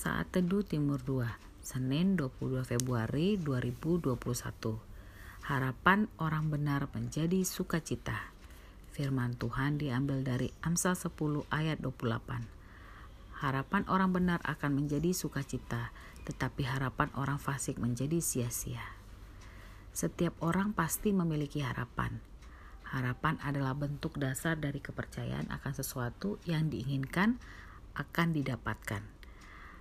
Saat Teduh Timur 2, Senin 22 Februari 2021. Harapan orang benar menjadi sukacita. Firman Tuhan diambil dari Amsal 10 ayat 28. Harapan orang benar akan menjadi sukacita, tetapi harapan orang fasik menjadi sia-sia. Setiap orang pasti memiliki harapan. Harapan adalah bentuk dasar dari kepercayaan akan sesuatu yang diinginkan akan didapatkan.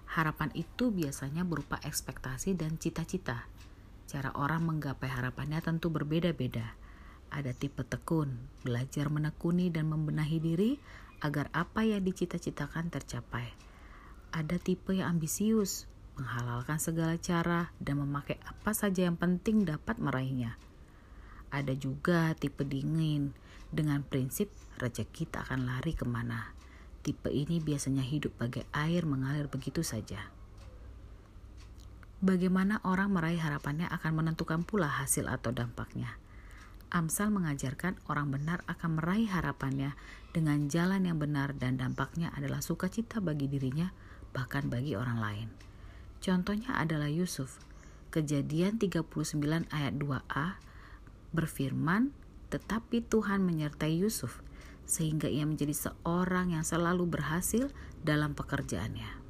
Harapan itu biasanya berupa ekspektasi dan cita-cita. Cara orang menggapai harapannya tentu berbeda-beda. Ada tipe tekun, belajar menekuni dan membenahi diri agar apa yang dicita-citakan tercapai. Ada tipe yang ambisius, menghalalkan segala cara dan memakai apa saja yang penting dapat meraihnya. Ada juga tipe dingin, dengan prinsip rezeki tak akan lari ke mana Tipe ini biasanya hidup bagai air mengalir begitu saja. Bagaimana orang meraih harapannya akan menentukan pula hasil atau dampaknya. Amsal mengajarkan orang benar akan meraih harapannya dengan jalan yang benar dan dampaknya adalah sukacita bagi dirinya bahkan bagi orang lain. Contohnya adalah Yusuf. Kejadian 39 ayat 2a berfirman, "Tetapi Tuhan menyertai Yusuf sehingga ia menjadi seorang yang selalu berhasil dalam pekerjaannya.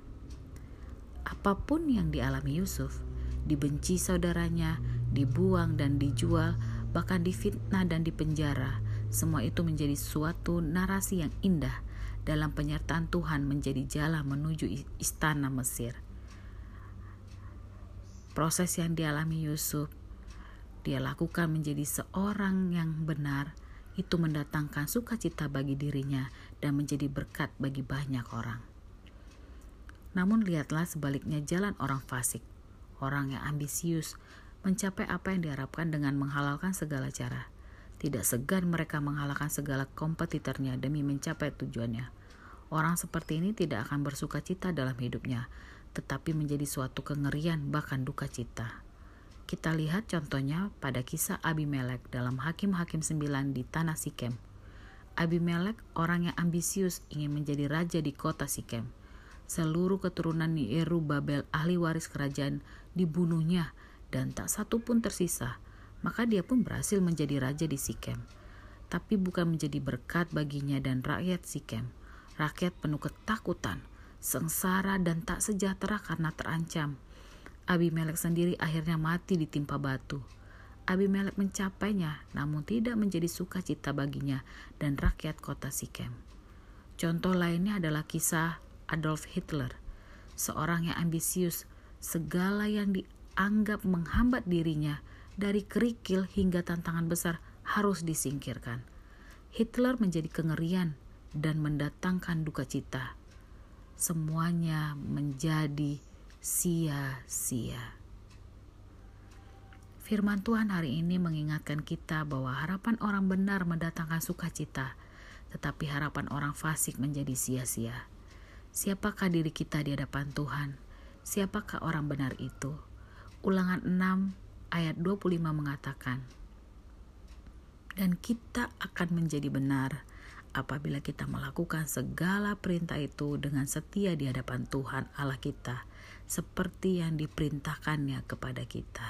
Apa pun yang dialami Yusuf, dibenci saudaranya, dibuang dan dijual, bahkan difitnah dan dipenjara, semua itu menjadi suatu narasi yang indah dalam penyertaan Tuhan menjadi jalan menuju istana Mesir. Proses yang dialami Yusuf, dia lakukan menjadi seorang yang benar, itu mendatangkan sukacita bagi dirinya dan menjadi berkat bagi banyak orang. Namun lihatlah sebaliknya jalan orang fasik, orang yang ambisius, mencapai apa yang diharapkan dengan menghalalkan segala cara. Tidak segan mereka menghalalkan segala kompetitornya demi mencapai tujuannya. Orang seperti ini tidak akan bersuka cita dalam hidupnya, tetapi menjadi suatu kengerian bahkan duka cita. Kita lihat contohnya pada kisah Abimelek dalam Hakim-Hakim 9 di tanah Sikem. Abimelek orang yang ambisius ingin menjadi raja di kota Sikem. Seluruh keturunan Yeru Babel ahli waris kerajaan dibunuhnya dan tak satu pun tersisa. Maka dia pun berhasil menjadi raja di Sikem. Tapi bukan menjadi berkat baginya dan rakyat Sikem. Rakyat penuh ketakutan, sengsara dan tak sejahtera karena terancam Abimelek sendiri akhirnya mati ditimpa batu. Abimelek mencapainya, namun tidak menjadi sukacita baginya dan rakyat kota Sikem. Contoh lainnya adalah kisah Adolf Hitler, seorang yang ambisius, segala yang dianggap menghambat dirinya dari kerikil hingga tantangan besar harus disingkirkan. Hitler menjadi kengerian dan mendatangkan duka cita. Semuanya menjadi sia-sia. Firman Tuhan hari ini mengingatkan kita bahwa harapan orang benar mendatangkan sukacita, tetapi harapan orang fasik menjadi sia-sia. Siapakah diri kita di hadapan Tuhan? Siapakah orang benar itu? Ulangan 6 ayat 25 mengatakan, Dan kita akan menjadi benar apabila kita melakukan segala perintah itu dengan setia di hadapan Tuhan Allah kita seperti yang diperintahkannya kepada kita.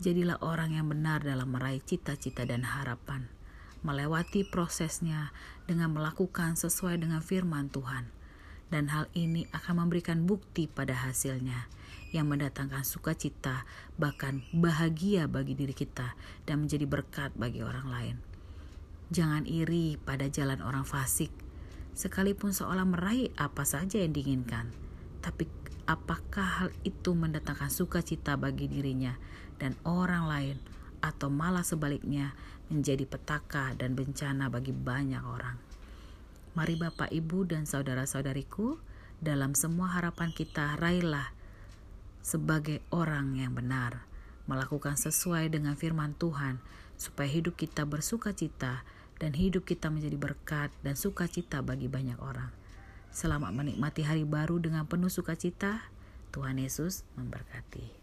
Jadilah orang yang benar dalam meraih cita-cita dan harapan, melewati prosesnya dengan melakukan sesuai dengan firman Tuhan. Dan hal ini akan memberikan bukti pada hasilnya yang mendatangkan sukacita, bahkan bahagia bagi diri kita dan menjadi berkat bagi orang lain. Jangan iri pada jalan orang fasik, sekalipun seolah meraih apa saja yang diinginkan, tapi apakah hal itu mendatangkan sukacita bagi dirinya dan orang lain, atau malah sebaliknya menjadi petaka dan bencana bagi banyak orang. Mari Bapak, Ibu, dan saudara-saudariku, dalam semua harapan kita raihlah sebagai orang yang benar, melakukan sesuai dengan firman Tuhan, supaya hidup kita bersuka cita dan hidup kita menjadi berkat dan sukacita bagi banyak orang. Selamat menikmati hari baru dengan penuh sukacita. Tuhan Yesus memberkati.